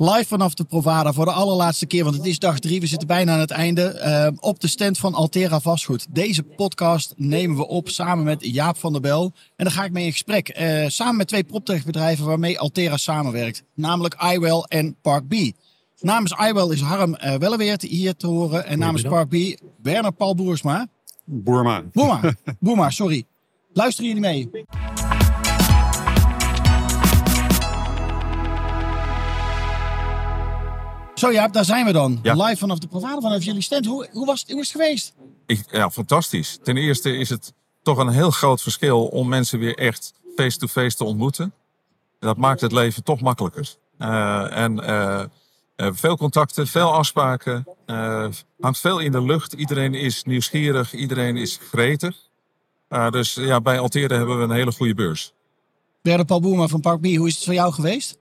Live vanaf de Provada voor de allerlaatste keer, want het is dag drie. We zitten bijna aan het einde. eh, op de stand van Altera Vastgoed. Deze podcast nemen we op samen met Jaap van der Bel. En daar ga ik mee in gesprek. eh, samen met twee proptechbedrijven waarmee Altera samenwerkt. Namelijk iWell en Park B. Namens iWell is Harm uh, Welleweert hier te horen. En namens Park B Werner Paul Boersma. Boerma. Boerma, Boerma, sorry. Luisteren jullie mee? Zo Jaap, daar zijn we dan. Ja. Live vanaf de Provada, vanaf jullie stand. Hoe, hoe, was, het, hoe is het geweest? Ik, ja, fantastisch. Ten eerste is het toch een heel groot verschil om mensen weer echt face-to-face te ontmoeten. Dat maakt het leven toch makkelijker. Eh, en eh, eh, veel contacten, veel afspraken. hangt veel in de lucht. Iedereen is nieuwsgierig, iedereen is gretig. Dus ja, bij Altera hebben we een hele goede beurs. Werner Paul Boerma van Park B, hoe is het voor jou geweest?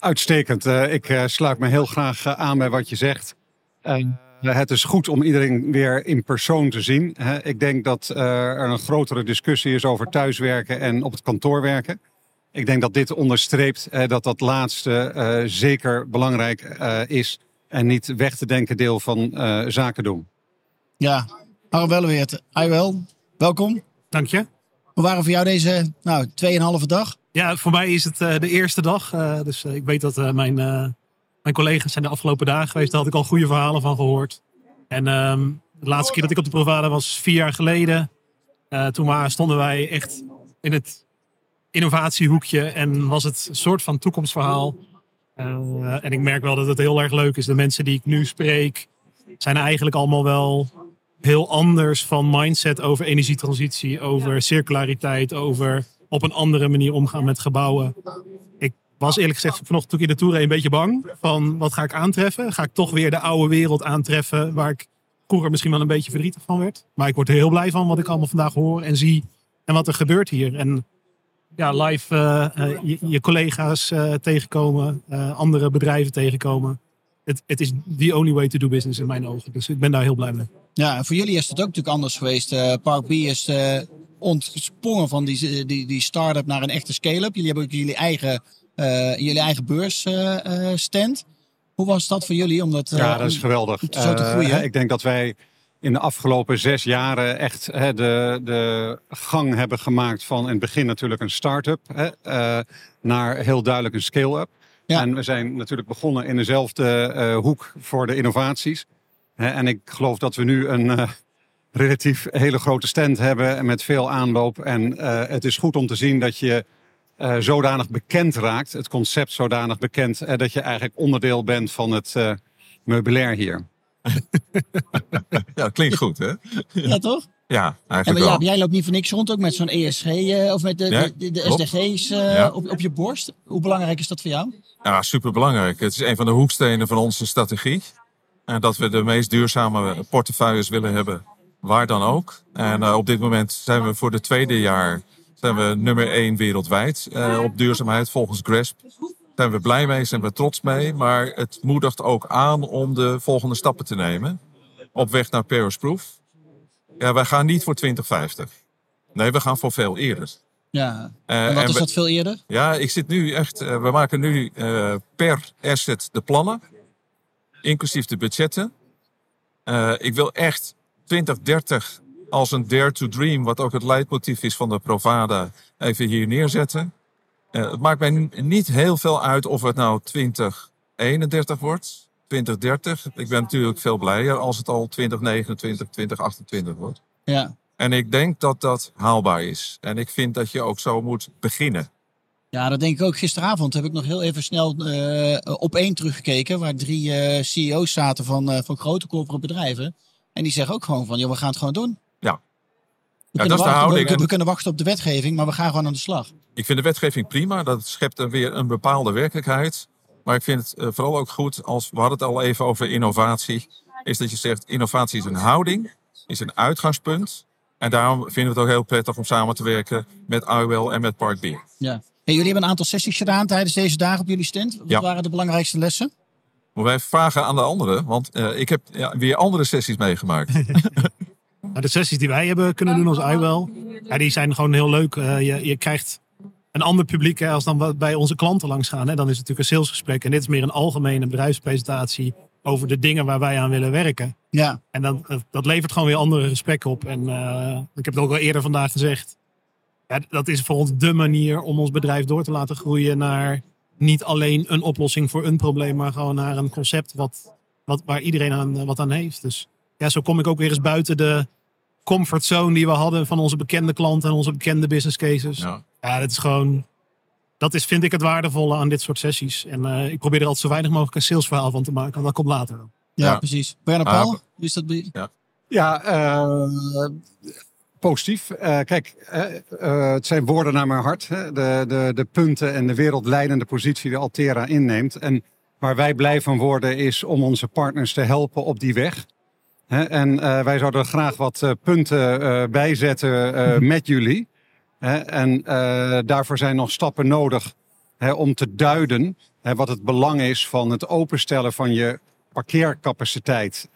Uitstekend. Eh, ik eh, sluit me heel graag eh, aan bij wat je zegt. Het is goed om iedereen weer in persoon te zien. Hè. Ik denk dat eh, er een grotere discussie is over thuiswerken en op het kantoor werken. Ik denk dat dit onderstreept eh, dat dat laatste eh, zeker belangrijk eh, is. En niet weg te denken deel van eh, zaken doen. Ja, Harm Welleweert, iWell, welkom. Dank je. Hoe waren voor jou deze nou, 2,5 dag? Ja, voor mij is het eh, de eerste dag. eh, dus eh, ik weet dat mijn, mijn collega's zijn de afgelopen dagen geweest. Daar had ik al goede verhalen van gehoord. En ehm, de laatste keer dat ik op de Provada was vier jaar geleden. Toen maar stonden wij echt in het innovatiehoekje. En was het een soort van toekomstverhaal. En ik merk wel dat het heel erg leuk is. De mensen die ik nu spreek zijn eigenlijk allemaal wel heel anders van mindset over energietransitie, over circulariteit, over op een andere manier omgaan met gebouwen. Ik was eerlijk gezegd vanochtend toen ik in de Tour een beetje bang van wat ga ik aantreffen? Ga ik toch weer de oude wereld aantreffen waar ik vroeger misschien wel een beetje verdrietig van werd? Maar ik word er heel blij van wat ik allemaal vandaag hoor en zie en wat er gebeurt hier. En ja, live eh, eh, je, collega's eh, tegenkomen, andere bedrijven tegenkomen. Het, het is the only way to do business in mijn ogen. Dus ik ben daar heel blij mee. Ja, en voor jullie is het ook natuurlijk anders geweest. Park B is ontsprongen van die, die, die start-up naar een echte scale-up. Jullie hebben ook jullie eigen, eh jullie eigen beursstand. Hoe was dat voor jullie? Om dat, eh, Ja, dat is geweldig. zo te Eh, groeien. ik denk dat wij in de afgelopen zes jaren echt hè, de, de gang hebben gemaakt van in het begin natuurlijk een start-up hè, eh, naar heel duidelijk een scale-up. Ja. En we zijn natuurlijk begonnen in dezelfde eh, hoek voor de innovaties. Hè, en ik geloof dat we nu een eh, relatief hele grote stand hebben met veel aanloop. En eh, het is goed om te zien dat je eh, zodanig bekend raakt, het concept zodanig bekend, eh, dat je eigenlijk onderdeel bent van het eh, meubilair hier. Ja, klinkt goed hè? Ja, toch? Ja, En maar eigenlijk Jaap, wel. jij loopt niet voor niks rond, ook met zo'n ESG eh, of met de, Ja, de, de, de klopt. SDG's eh, Ja. op, op je borst. Hoe belangrijk is dat voor jou? Ja, superbelangrijk. Het is een van de hoekstenen van onze strategie. En dat we de meest duurzame portefeuilles willen hebben, waar dan ook. En eh, op dit moment zijn we voor het tweede jaar zijn we nummer één wereldwijd eh, op duurzaamheid volgens GRESP. Daar zijn we blij mee, zijn we trots mee. Maar het moedigt ook aan om de volgende stappen te nemen. Op weg naar Paris Proof. Ja, wij gaan niet voor 2050. Nee, we gaan voor veel eerder. Ja. Eh, En wat en is we- dat veel eerder? ja, ik zit nu echt. we maken nu per asset de plannen, inclusief de budgetten. Ik wil echt 2030 als een dare to dream, wat ook het leidmotief is van de Provada, even hier neerzetten. Eh, het maakt mij niet heel veel uit of het nou 2031 wordt, 2030. Ik ben natuurlijk veel blijer als het al 2029, 2028 wordt. Ja. En ik denk dat dat haalbaar is. En ik vind dat je ook zo moet beginnen. Ja, dat denk ik ook. Gisteravond heb ik nog heel even snel eh, op één teruggekeken. Waar drie eh, CEO's zaten van, van grote corporate bedrijven. En die zeggen ook gewoon van, joh, we gaan het gewoon doen. Ja. We, Ja, kunnen, dat is de wachten, houding. we, we En kunnen wachten op de wetgeving, maar we gaan gewoon aan de slag. ik vind de wetgeving prima. Dat schept dan weer een bepaalde werkelijkheid. Maar ik vind het eh, vooral ook goed als we hadden het al even over innovatie. Is dat je zegt innovatie is een houding, is een uitgangspunt. En daarom vinden we het ook heel prettig om samen te werken met IWL en met Park B. Ja. Hey, jullie hebben een aantal sessies gedaan tijdens deze dagen op jullie stand. Wat Ja. waren de belangrijkste lessen? Maar wij vragen aan de anderen, want eh, ik heb ja, weer andere sessies meegemaakt. Nou, de sessies die wij hebben kunnen doen als iWell, ja, die zijn gewoon heel leuk. Eh, je, je krijgt een ander publiek hè, als dan wat bij onze klanten langs gaan. Hè. Dan is het natuurlijk een salesgesprek. En dit is meer een algemene bedrijfspresentatie over de dingen waar wij aan willen werken. Ja, En dat, dat- dat levert gewoon weer andere gesprekken op. En eh, ik heb het ook al eerder vandaag gezegd. Ja, dat is voor ons de manier om ons bedrijf door te laten groeien naar niet alleen een oplossing voor een probleem, maar gewoon naar een concept wat, wat, waar iedereen aan, eh, wat aan heeft. Dus ja, zo kom ik ook weer eens buiten de comfortzone die we hadden van onze bekende klanten en onze bekende business cases. Ja, Ja. dat is gewoon. Dat is, vind ik het waardevolle aan dit soort sessies. En eh, ik probeer er altijd zo weinig mogelijk een salesverhaal van te maken. Want dat komt later. ja, Ja. precies. Bernard Paul, is dat bij jullie? Ja, eh, positief. Eh, kijk, eh, eh, het zijn woorden naar mijn hart. Hè? De, de, de punten en de wereldleidende positie die Altera inneemt. En waar wij blij van worden is om onze partners te helpen op die weg. Hè? En wij zouden graag wat punten bijzetten eh, met jullie. Hè? En daarvoor zijn nog stappen nodig hè, om te duiden hè, wat het belang is van het openstellen van je parkeercapaciteit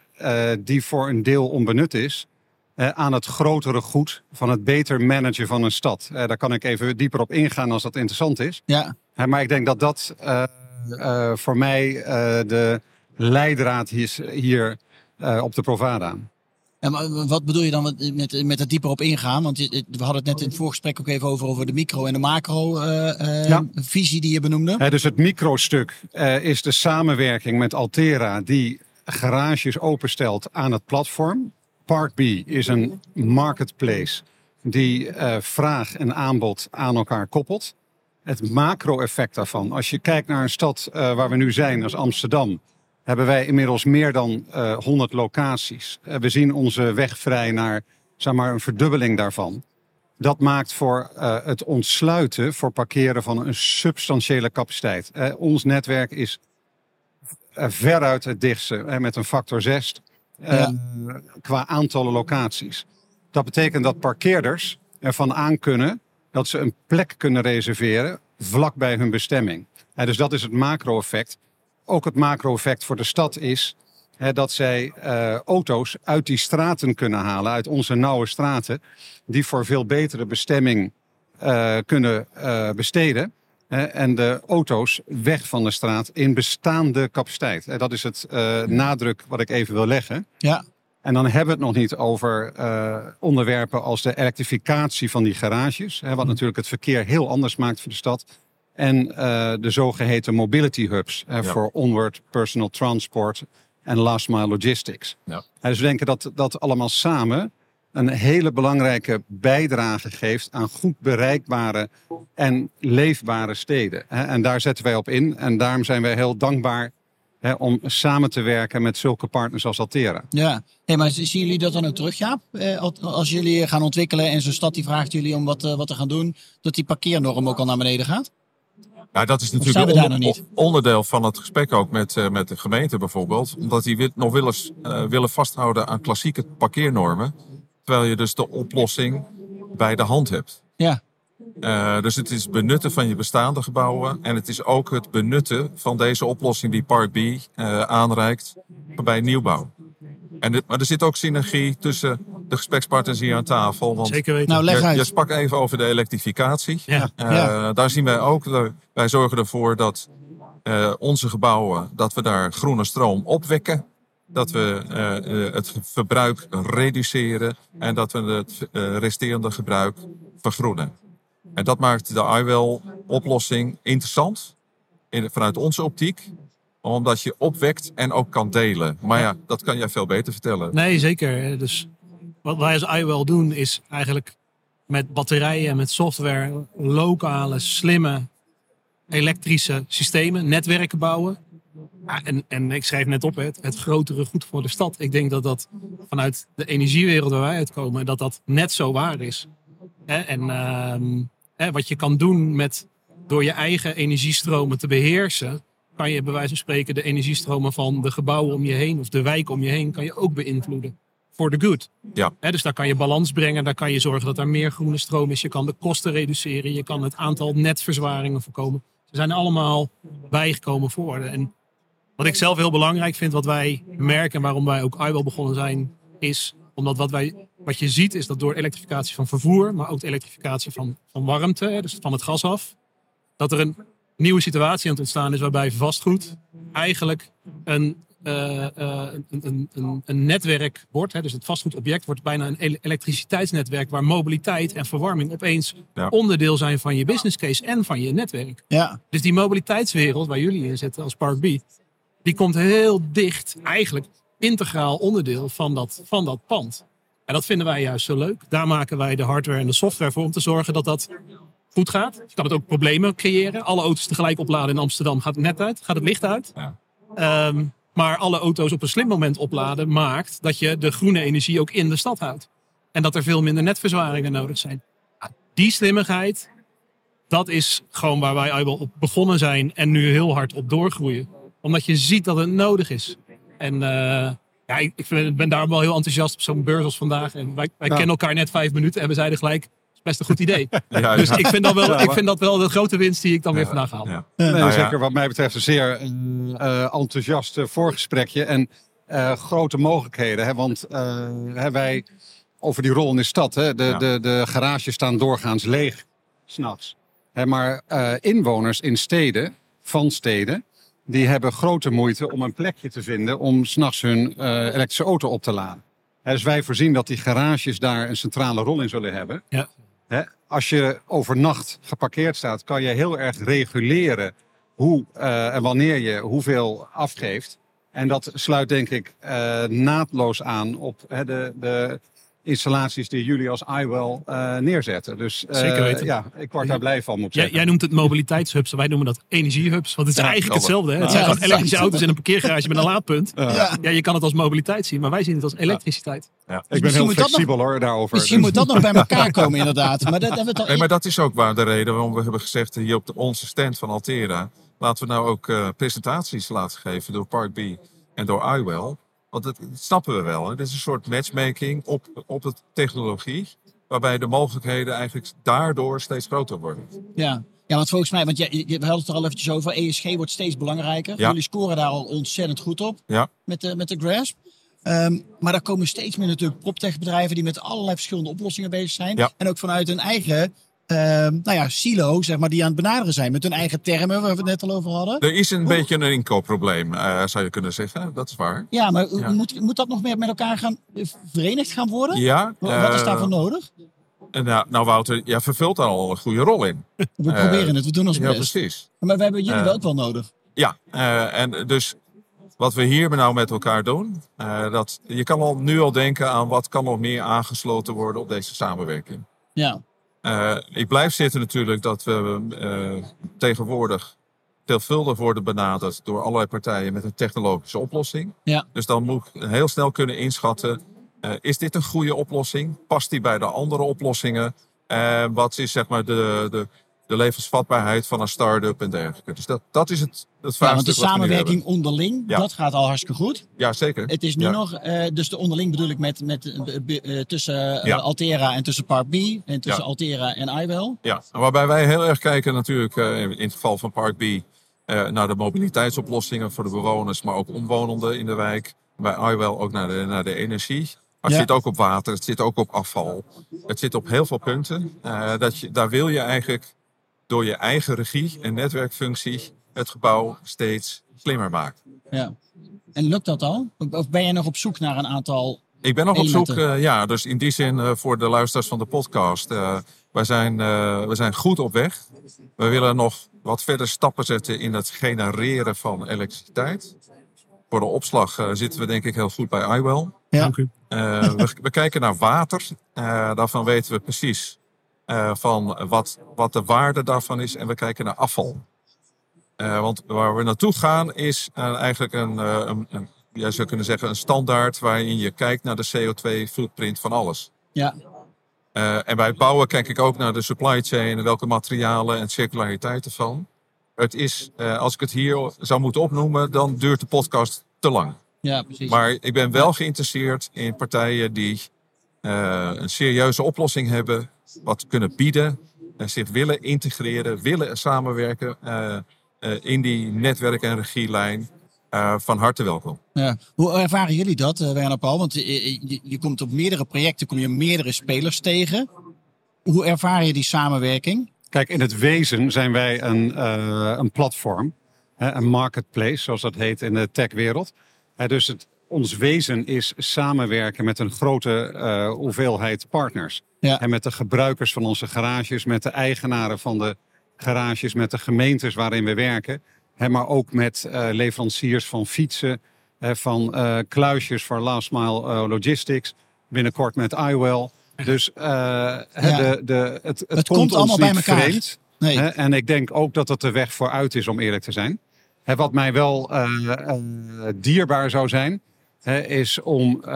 die voor een deel onbenut is, eh, aan het grotere goed van het beter managen van een stad. Eh, daar kan ik even dieper op ingaan als dat interessant is. Ja, maar ik denk dat dat eh, voor mij de leidraad is hier op de Provada. en wa- wat bedoel je dan met, met, met het dieper op ingaan? Want we hadden het net in het voorgesprek ook even over, over de micro- en de macro-visie Ja. die je benoemde. Dus het microstuk eh, is de samenwerking met Altera die garages openstelt aan het platform. Park B is een marketplace die eh, vraag en aanbod aan elkaar koppelt. Het macro-effect daarvan, als je kijkt naar een stad eh, waar we nu zijn, als Amsterdam, hebben wij inmiddels meer dan eh 100 locaties. Eh, we zien onze weg vrij naar zeg maar, een verdubbeling daarvan. Dat maakt voor het ontsluiten, voor parkeren van een substantiële capaciteit. Ons netwerk is veruit het dichtste, met een factor 6 eh, qua aantallen locaties. Dat betekent dat parkeerders ervan aan kunnen dat ze een plek kunnen reserveren vlak bij hun bestemming. Eh, dus dat is het macro-effect. Ook het macro-effect voor de stad is dat zij eh, auto's uit die straten kunnen halen, uit onze nauwe straten, die voor veel betere bestemming kunnen besteden. En de auto's weg van de straat in bestaande capaciteit. Dat is het eh, nadruk wat ik even wil leggen. Ja, En dan hebben we het nog niet over eh, onderwerpen als de elektrificatie van die garages. Hè, wat natuurlijk het verkeer heel anders maakt voor de stad. En eh, de zogeheten mobility hubs hè, Ja. voor onward personal transport en last mile logistics. Ja. Dus we denken dat dat allemaal samen een hele belangrijke bijdrage geeft aan goed bereikbare en leefbare steden. hè. En daar zetten wij op in. En daarom zijn wij heel dankbaar hè, om samen te werken met zulke partners als Altera. ja. Hey, maar zien jullie dat dan ook terug, Jaap? Eh, als- jullie gaan ontwikkelen en zo'n stad die vraagt jullie om wat, eh, wat te gaan doen, dat die parkeernorm ook al naar beneden gaat? Ja, dat is natuurlijk onder- onderdeel van het gesprek ook met, eh, met de gemeente bijvoorbeeld. Omdat die nog willen, eh, willen vasthouden aan klassieke parkeernormen. Terwijl je dus de oplossing bij de hand hebt. Ja, Eh, dus het is benutten van je bestaande gebouwen. En het is ook het benutten van deze oplossing die Park B eh, aanreikt bij nieuwbouw. En dit, maar er zit ook synergie tussen de gesprekspartners hier aan tafel. Want Zeker weten. nou leg je, uit. je sprak even over de elektrificatie. ja. Eh, Ja. Daar zien wij ook, wij zorgen ervoor dat eh, onze gebouwen, dat we daar groene stroom opwekken. Dat we eh, eh, het verbruik reduceren en dat we het eh, resterende gebruik vergroenen. En dat maakt de iWell-oplossing interessant in, vanuit onze optiek, omdat je opwekt en ook kan delen. Maar ja, dat kan jij veel beter vertellen. Nee, zeker. Dus wat wij als iWell doen is eigenlijk met batterijen en met software lokale, slimme elektrische systemen, netwerken bouwen. Ja, en, en ik schreef net op, het, het grotere goed voor de stad. Ik denk dat dat vanuit de energiewereld waar wij uitkomen, dat dat net zo waar is. Hè, en ehm, hè, wat je kan doen met door je eigen energiestromen te beheersen, kan je bij wijze van spreken de energiestromen van de gebouwen om je heen of de wijk om je heen kan je ook beïnvloeden. Voor de good. Ja. Hè, dus daar kan je balans brengen, daar kan je zorgen dat er meer groene stroom is. Je kan de kosten reduceren, je kan het aantal netverzwaringen voorkomen. Ze zijn allemaal bijgekomen voor. En wat ik zelf heel belangrijk vind, wat wij merken en waarom wij ook iWell begonnen zijn, is omdat wat, wij, wat je ziet is dat door elektrificatie van vervoer, maar ook de elektrificatie van, van warmte, hè, dus van het gas af, dat er een nieuwe situatie aan het ontstaan is waarbij vastgoed eigenlijk een, eh, eh, een, een, een, een netwerk wordt. Hè, dus het vastgoedobject wordt bijna een ele- elektriciteitsnetwerk waar mobiliteit en verwarming opeens Ja. onderdeel zijn van je business case en van je netwerk. Ja, Dus die mobiliteitswereld waar jullie in zitten als Park B, die komt heel dicht, eigenlijk integraal onderdeel van dat, van dat pand. En dat vinden wij juist zo leuk. Daar maken wij de hardware en de software voor om te zorgen dat dat goed gaat. Je kan het ook problemen creëren. Alle auto's tegelijk opladen in Amsterdam gaat het net uit, gaat het licht uit. Ja. Ehm, maar alle auto's op een slim moment opladen maakt dat je de groene energie ook in de stad houdt. En dat er veel minder netverzwaringen nodig zijn. Die slimmigheid, dat is gewoon waar wij op begonnen zijn en nu heel hard op doorgroeien. Omdat je ziet dat het nodig is. En eh, ja, ik, ik vind- ben daarom wel heel enthousiast op zo'n beurs als vandaag. En wij wij Ja. kennen elkaar net vijf minuten en we zeiden gelijk, het is best een goed idee. Ja, Dus ja. ik vind, dat wel, Ja, ik vind dat wel de grote winst die ik dan weer vandaag haal. Ja. Nee, Nou ja. zeker wat mij betreft een zeer eh, enthousiast eh, voorgesprekje en eh, grote mogelijkheden. Hè? Want eh, hè, wij, over die rol in de stad, hè? De, Ja. de, de garages staan doorgaans leeg, s'nachts. Maar eh, inwoners in steden, van steden, die hebben grote moeite om een plekje te vinden om s'nachts hun eh, elektrische auto op te laden. Dus wij voorzien dat die garages daar een centrale rol in zullen hebben. Ja. Als je overnacht geparkeerd staat, kan je heel erg reguleren hoe eh, en wanneer je hoeveel afgeeft. En dat sluit denk ik eh, naadloos aan op de, de installaties die jullie als iWell eh neerzetten. Dus eh, Zeker weten. ja, ik word daar blij van moet ik Jij, jij noemt het mobiliteitshubs, wij noemen dat energiehubs. Want het is Ja, eigenlijk klopt. hetzelfde. Hè? Het zijn Ja. gewoon elektrische auto's in een parkeergarage met een laadpunt. ja. Ja, je kan het als mobiliteit zien, maar wij zien het als elektriciteit. ik ben heel flexibel hoor daarover. Misschien moet dat nog bij elkaar komen inderdaad. Maar dat hebben we toch... Nee, maar dat is ook waar de reden waarom we hebben gezegd hier op de, onze stand van Altera. Laten we nou ook eh, presentaties laten geven door Park B en door iWell. Want dat, dat snappen we wel. Hè? Dit is een soort matchmaking op, op de technologie. Waarbij de mogelijkheden eigenlijk daardoor steeds groter worden. Ja. ja, want volgens mij, want je, je, we hadden het er al eventjes over, ESG wordt steeds belangrijker. Ja. Jullie scoren daar al ontzettend goed op Ja, met de, met de Grasp. Ehm, maar daar komen steeds meer natuurlijk proptech bedrijven die met allerlei verschillende oplossingen bezig zijn. Ja. En ook vanuit hun eigen ehm, nou ja, silo, zeg maar, die aan het benaderen zijn. Met hun eigen termen, waar we het net al over hadden. er is een beetje een inkoopprobleem, eh, zou je kunnen zeggen. Dat is waar. Ja, maar Ja. Moet, moet dat nog meer met elkaar gaan eh, verenigd gaan worden? Ja, Wa- Wat is eh, daarvoor nodig? en nou, nou, Wouter, jij vervult daar al een goede rol in. We proberen het, we doen ons Ja, best. precies. Maar we hebben jullie wel ook wel nodig. Ja, en dus wat we hier nou met elkaar doen, dat, je kan al nu al denken aan wat kan nog meer aangesloten worden op deze samenwerking. Ja, Eh, ik blijf zitten natuurlijk dat we eh, tegenwoordig veelvuldig worden benaderd door allerlei partijen met een technologische oplossing. Ja. Dus dan moet ik heel snel kunnen inschatten, eh, is dit een goede oplossing? Past die bij de andere oplossingen? En wat is zeg maar de, de, de levensvatbaarheid van een start-up en dergelijke? Dus dat, dat is het, ja want de samenwerking onderling, Ja. dat gaat al hartstikke goed. Ja, zeker. Het is nu Ja. nog, eh, dus de onderling bedoel ik met, met, eh, eh, tussen. Altera en tussen Park B en tussen. Altera en iWell. Ja, en waarbij wij heel erg kijken natuurlijk in het geval van Park B naar de mobiliteitsoplossingen voor de bewoners, maar ook omwonenden in de wijk. Bij iWell ook naar de, naar de energie. Maar het Ja. zit ook op water, het zit ook op afval. Het zit op heel veel punten. Dat je, daar wil je eigenlijk door je eigen regie en netwerkfunctie het gebouw steeds slimmer maken. Ja. En lukt dat al? Of- ben je nog op zoek naar een aantal... Ik ben nog op zoek, eh, ja, dus in die zin eh, voor de luisteraars van de podcast. eh wij, zijn, eh, we zijn goed op weg. We willen nog wat verder stappen zetten in het genereren van elektriciteit. Voor de opslag eh, zitten we denk ik heel goed bij iWell. Ja. Dank u. Eh, we, we kijken naar water. Eh, daarvan weten we precies eh, van wat, wat de waarde daarvan is. En we kijken naar afval. Eh, want waar we naartoe gaan is eh, eigenlijk een, eh, een, een, jij zou kunnen zeggen, een standaard waarin je kijkt naar de CO2-footprint van alles. Ja, en bij het bouwen kijk ik ook naar de supply chain en welke materialen en circulariteit ervan. het is, als ik het hier zou moeten opnoemen, dan duurt de podcast te lang. Ja, precies. Maar ik ben wel geïnteresseerd in partijen die een serieuze oplossing hebben, wat kunnen bieden, en zich willen integreren, willen samenwerken in die netwerk- en regielijn. Eh, van harte welkom. Ja. Hoe ervaren jullie dat, eh, Werner Paul? Want je, je, je komt op meerdere projecten, kom je meerdere spelers tegen. Hoe ervaar je die samenwerking? Kijk, in het wezen zijn wij een, eh, een platform, hè, een marketplace, zoals dat heet in de techwereld. Hè, dus het, ons wezen is samenwerken met een grote eh, hoeveelheid partners. Ja. En met de gebruikers van onze garages, met de eigenaren van de garages, met de gemeentes waarin we werken. Hè, maar ook met eh, leveranciers van fietsen, hè, van eh, kluisjes voor last mile eh, logistics. Binnenkort met iWell. Dus hè, de, de, het, het, Het komt, allemaal bij elkaar. vreemd. Nee. Hè, en ik denk ook dat dat de weg vooruit is, om eerlijk te zijn. Hè, wat mij wel dierbaar zou zijn, is om. eh,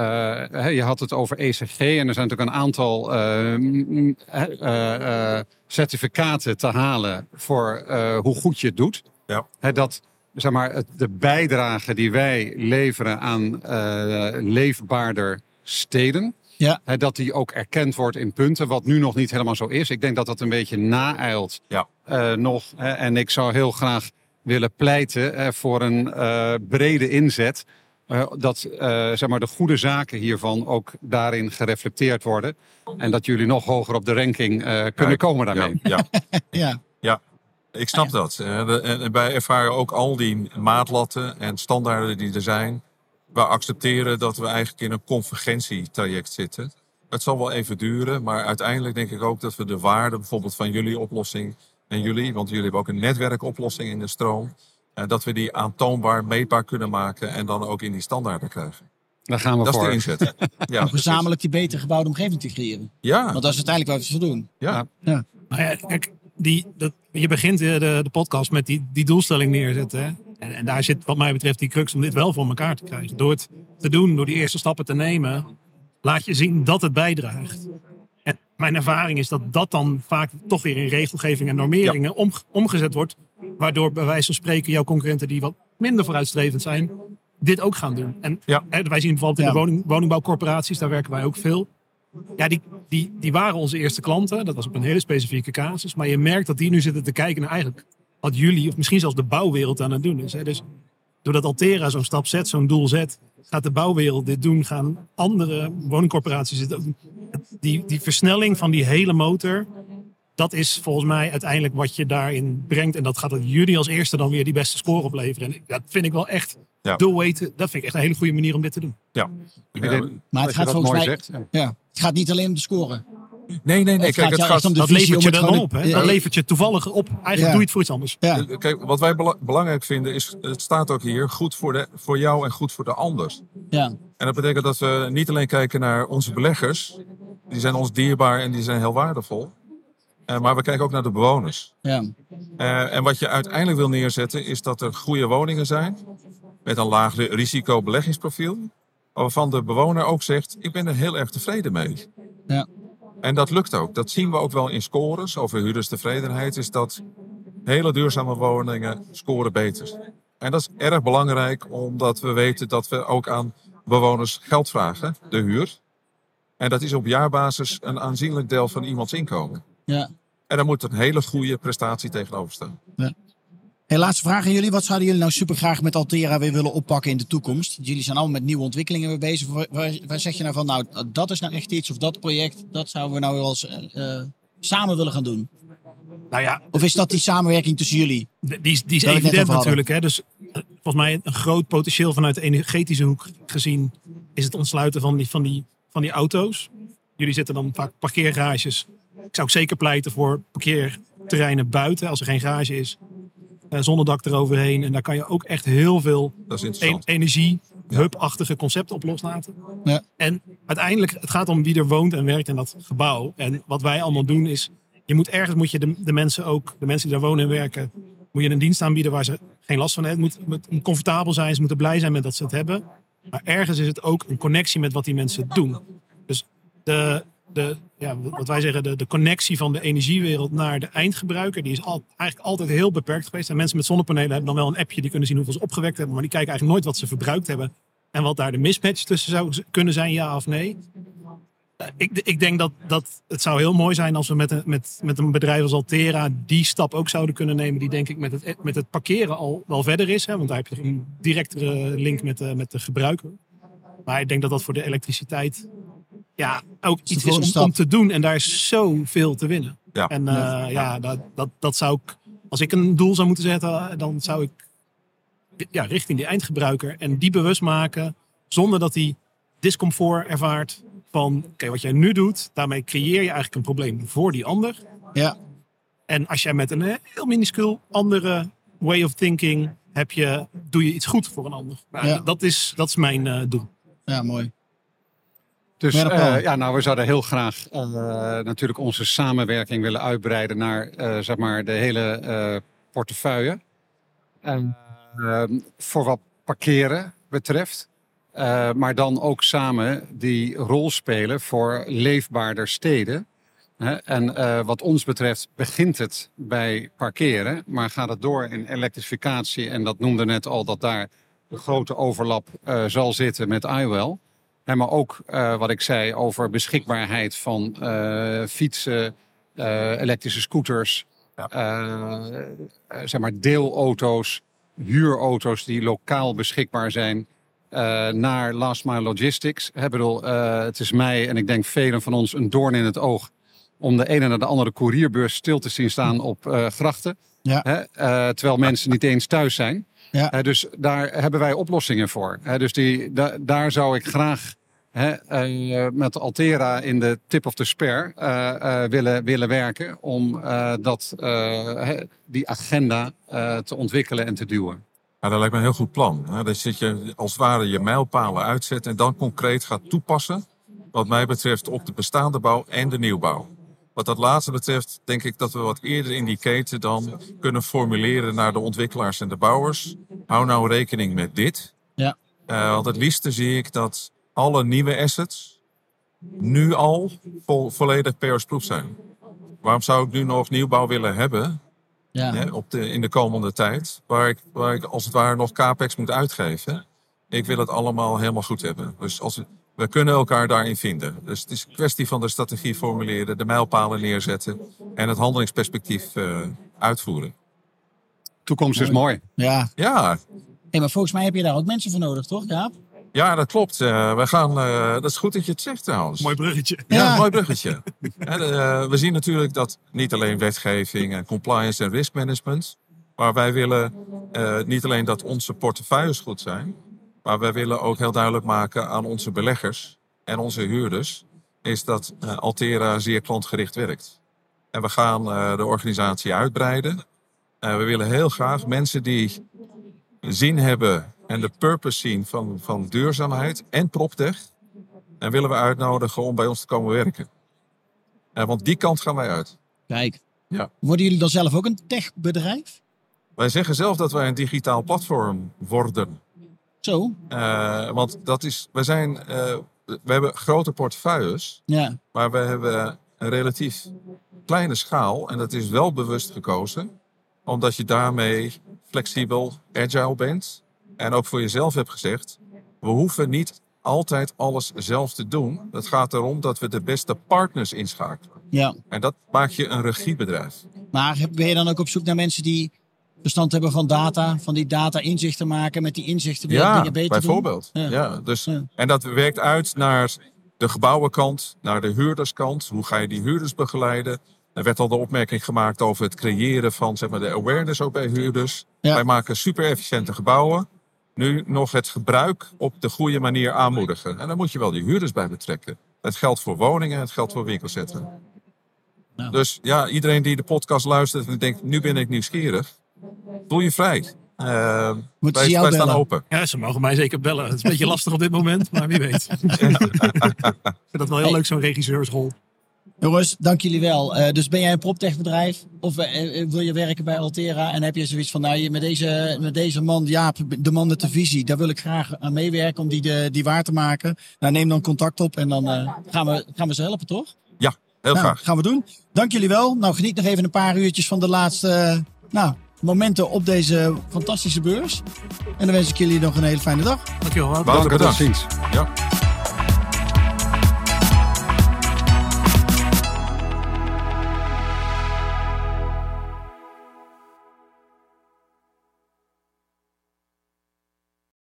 hè, je had het over ECG en er zijn natuurlijk een aantal eh, eh, eh, certificaten te halen voor eh, hoe goed je het doet. Ja. Hè, dat zeg maar, het, de bijdrage die wij leveren aan eh, leefbaarder steden. Ja. Hè, dat die ook erkend wordt in punten, wat nu nog niet helemaal zo is. Ik denk dat dat een beetje naeilt Ja. eh, nog. Hè, en ik zou heel graag willen pleiten eh, voor een eh, brede inzet. Eh, dat eh, zeg maar, de goede zaken hiervan ook daarin gereflecteerd worden. En dat jullie nog hoger op de ranking eh, kunnen komen daarmee. Ja, ja. Ja. Ik snap dat. En en wij ervaren ook al die maatlatten en standaarden die er zijn. We accepteren dat we eigenlijk in een convergentietraject zitten. Het zal wel even duren, maar uiteindelijk denk ik ook dat we de waarde bijvoorbeeld van jullie oplossing en jullie, want jullie hebben ook een netwerkoplossing in de stroom, dat we die aantoonbaar, meetbaar kunnen maken en dan ook in die standaarden krijgen. Daar gaan we Dat is voor. de inzet. Ja, Om gezamenlijk die beter gebouwde omgeving te creëren. Ja, Want dat is uiteindelijk wat we voor doen. ja. Nou ja, kijk, die, dat, je begint eh, de, de podcast met die, die doelstelling neerzetten. Hè? En, en daar zit wat mij betreft die crux om dit wel voor elkaar te krijgen. Door het te doen, door die eerste stappen te nemen, laat je zien dat het bijdraagt. En mijn ervaring is dat dat dan vaak toch weer in regelgeving en normeringen om, omgezet wordt. Waardoor bij wijze van spreken jouw concurrenten die wat minder vooruitstrevend zijn, dit ook gaan doen. En Ja. hè, wij zien bijvoorbeeld in Ja. de woning, woningbouwcorporaties, daar werken wij ook veel. Ja, die, die, die waren onze eerste klanten. Dat was op een hele specifieke casus. Maar je merkt dat die nu zitten te kijken naar eigenlijk wat jullie, of misschien zelfs de bouwwereld aan het doen is. Hè. Dus doordat Altera zo'n stap zet, zo'n doel zet, gaat de bouwwereld dit doen. Gaan andere woningcorporaties dit ook. Die, die versnelling van die hele motor, dat is volgens mij uiteindelijk wat je daarin brengt. En dat gaat het jullie als eerste dan weer die beste score opleveren. En dat vind ik wel echt Ja. way to- Dat vind ik echt een hele goede manier om dit te doen. ja. Ik denk Ja, Maar het gaat volgens mij. zegt. Ja. Ja, het gaat niet alleen om de score. Nee, nee, nee. Het Kijk, gaat het gaat, om de Dat levert je dan gewoon- op. Hè? Ja. Dat levert je toevallig op. Eigenlijk Ja. doe je het voor iets anders. Ja, Kijk, wat wij bela- belangrijk vinden is, het staat ook hier, goed voor, de, voor jou en goed voor de ander. ja. En dat betekent dat we niet alleen kijken naar onze beleggers, die zijn ons dierbaar en die zijn heel waardevol. Eh, maar we kijken ook naar de bewoners. ja. Eh, en wat je uiteindelijk wil neerzetten is dat er goede woningen zijn met een laag ri- risico beleggingsprofiel. Waarvan de bewoner ook zegt, ik ben er heel erg tevreden mee. Ja. En dat lukt ook. Dat zien we ook wel in scores over huurderstevredenheid. Is dat hele duurzame woningen scoren beter. En dat is erg belangrijk omdat we weten dat we ook aan bewoners geld vragen, de huur. En dat is op jaarbasis een aanzienlijk deel van iemands inkomen. Ja. En daar moet een hele goede prestatie tegenover staan. Hey, laatste vraag aan jullie. Wat zouden jullie nou super graag met Altera weer willen oppakken in de toekomst? Jullie zijn allemaal met nieuwe ontwikkelingen weer bezig. Waar, waar, zeg je nou van, nou, dat is nou echt iets, of dat project, dat zouden we nou wel eens eh, eh, samen willen gaan doen? Nou ja, Of is dat die samenwerking tussen jullie? die, die is, die evident natuurlijk. Hè? Dus eh, volgens mij een groot potentieel vanuit de energetische hoek gezien is het ontsluiten van die, van die, van die auto's. Jullie zitten dan vaak parkeergarages. Ik zou ook zeker pleiten voor parkeerterreinen buiten als er geen garage is. Eh, zonnedak eroverheen. En daar kan je ook echt heel veel en- energie, hub-achtige concepten op loslaten. Ja. En uiteindelijk, het gaat om wie er woont en werkt in dat gebouw. En wat wij allemaal doen is, je moet ergens moet je de, de mensen ook, de mensen die daar wonen en werken, moet je een dienst aanbieden waar ze geen last van hebben. Het moet, het moet comfortabel zijn, ze moeten blij zijn met dat ze het hebben. Maar ergens is het ook een connectie met wat die mensen doen. Dus de, de, ja, wat wij zeggen, de, de connectie van de energiewereld naar de eindgebruiker, die is al, eigenlijk altijd heel beperkt geweest. En mensen met zonnepanelen hebben dan wel een appje die kunnen zien hoeveel ze opgewekt hebben, maar die kijken eigenlijk nooit wat ze verbruikt hebben. En wat daar de mismatch tussen zou kunnen zijn, ja of nee. Eh, Ik, ik denk dat, dat het zou heel mooi zijn als we met een, met, met een bedrijf als Altera die stap ook zouden kunnen nemen. Die denk ik met het, met het parkeren al wel verder is. Hè, want daar heb je een directere link met met de gebruiker. Maar ik denk dat dat voor de elektriciteit ja, ook iets is om, stap. om te doen. En daar is zoveel te winnen. Ja. En eh, ja, dat, dat, dat zou ik, als ik een doel zou moeten zetten, dan zou ik ja, richting die eindgebruiker en die bewust maken zonder dat hij discomfort ervaart van oké, wat jij nu doet, daarmee creëer je eigenlijk een probleem voor die ander. Ja, En als jij met een heel minuscuul andere way of thinking heb je, doe je iets goed voor een ander. Nou, Ja. dat, is, dat is mijn eh, doel. ja mooi. Dus eh, ja, nou, we zouden heel graag eh, natuurlijk onze samenwerking willen uitbreiden naar eh, zeg maar de hele portefeuille. En, eh, voor wat parkeren betreft. Maar dan ook samen die rol spelen voor leefbaarder steden. En wat ons betreft begint het bij parkeren, maar gaat het door in elektrificatie. En dat noemde net al dat daar een grote overlap zal zitten met iWell. Maar ook eh, wat ik zei over beschikbaarheid van eh, fietsen, eh, elektrische scooters, eh, zeg maar deelauto's, huurauto's die lokaal beschikbaar zijn. naar last mile logistics. Ik bedoel, het is mij en ik denk velen van ons een doorn in het oog om de ene naar de andere courierbus stil te zien staan op grachten. Ja. Hè, terwijl mensen niet eens thuis zijn. Ja. Dus daar hebben wij oplossingen voor. Hè, dus die, da- daar zou ik graag hè, eh, met Altera in de tip of the spear eh, eh, willen, willen werken. Om eh, dat, eh, hè, die agenda eh, te ontwikkelen en te duwen. Ja, dat lijkt me een heel goed plan. Hè? Dat je je als het ware je mijlpalen uitzet en dan concreet gaat toepassen. Wat mij betreft op de bestaande bouw en de nieuwbouw. Wat dat laatste betreft denk ik dat we wat eerder in die keten dan kunnen formuleren naar de ontwikkelaars en de bouwers. Hou nou rekening met dit. Ja. Eh, want het liefste zie ik dat alle nieuwe assets nu al vo- volledig PO's-proof zijn. Waarom zou ik nu nog nieuwbouw willen hebben Ja. hè, op de, in de komende tijd. Waar ik, waar ik als het ware nog capex moet uitgeven. Ik wil het allemaal helemaal goed hebben. Dus als we, we kunnen elkaar daarin vinden. Dus het is een kwestie van de strategie formuleren, de mijlpalen neerzetten en het handelingsperspectief eh, uitvoeren. Toekomst is mooi. ja. Ja, Hey, maar volgens mij heb je daar ook mensen voor nodig, toch, Jaap? Ja dat klopt. Eh, we gaan, eh, dat is goed dat je het zegt trouwens. Mooi bruggetje. Ja, mooi bruggetje. Eh, we zien natuurlijk dat niet alleen wetgeving en compliance en risk management. Maar wij willen eh, niet alleen dat onze portefeuilles goed zijn. Maar wij willen ook heel duidelijk maken aan onze beleggers en onze huurders. Is dat Altera zeer klantgericht werkt. En we gaan eh, de organisatie uitbreiden. Eh, we willen heel graag mensen die zin hebben en de purpose zien van, van duurzaamheid en proptech. En willen we uitnodigen om bij ons te komen werken. Eh, want die kant gaan wij uit. Kijk. Ja. Worden jullie dan zelf ook een techbedrijf? Wij zeggen zelf dat wij een digitaal platform worden. Zo? Eh, want dat is, wij zijn, eh, we hebben grote portefeuilles, Ja. maar we hebben een relatief kleine schaal. En dat is wel bewust gekozen, omdat je daarmee flexibel, agile bent. En ook voor jezelf hebt gezegd, we hoeven niet altijd alles zelf te doen. Het gaat erom dat we de beste partners inschakelen. Ja. En dat maakt je een regiebedrijf. Maar heb- ben je dan ook op zoek naar mensen die verstand hebben van data, van die data inzichten maken, met die inzichten weer Ja, dingen beter bijvoorbeeld. doen? Ja. dus, Ja. En dat werkt uit naar de gebouwenkant, naar de huurderskant. Hoe ga je die huurders begeleiden? Er werd al de opmerking gemaakt over het creëren van zeg maar, de awareness ook bij huurders. Ja. Wij maken super efficiënte gebouwen. Nu nog het gebruik op de goede manier aanmoedigen. En daar moet je wel die huurders bij betrekken. Het geldt voor woningen, het geldt voor winkelcentra. Nou. Dus ja, iedereen die de podcast luistert en denkt, nu ben ik nieuwsgierig. Voel je vrij. Eh, Moeten wij, ze jou wij staan open. Ja, ze mogen mij zeker bellen. Het is een beetje lastig op dit moment, maar wie weet. ik vind dat wel heel leuk, zo'n regisseursrol. Jongens, dank jullie wel. Uh, dus ben jij een proptechbedrijf of uh, wil je werken bij Altera en heb je zoiets van, nou, met deze, met deze man, Jaap, de man met de visie, daar wil ik graag aan meewerken om die, de, die waar te maken. Nou, neem dan contact op en dan uh, gaan, we, gaan we ze helpen, toch? Ja, heel nou, graag. Gaan we doen. Dank jullie wel. Nou, geniet nog even een paar uurtjes van de laatste nou, momenten op deze fantastische beurs. En dan wens ik jullie nog een hele fijne dag. Dankjewel. Dank, Dank, tot ziens. Ja.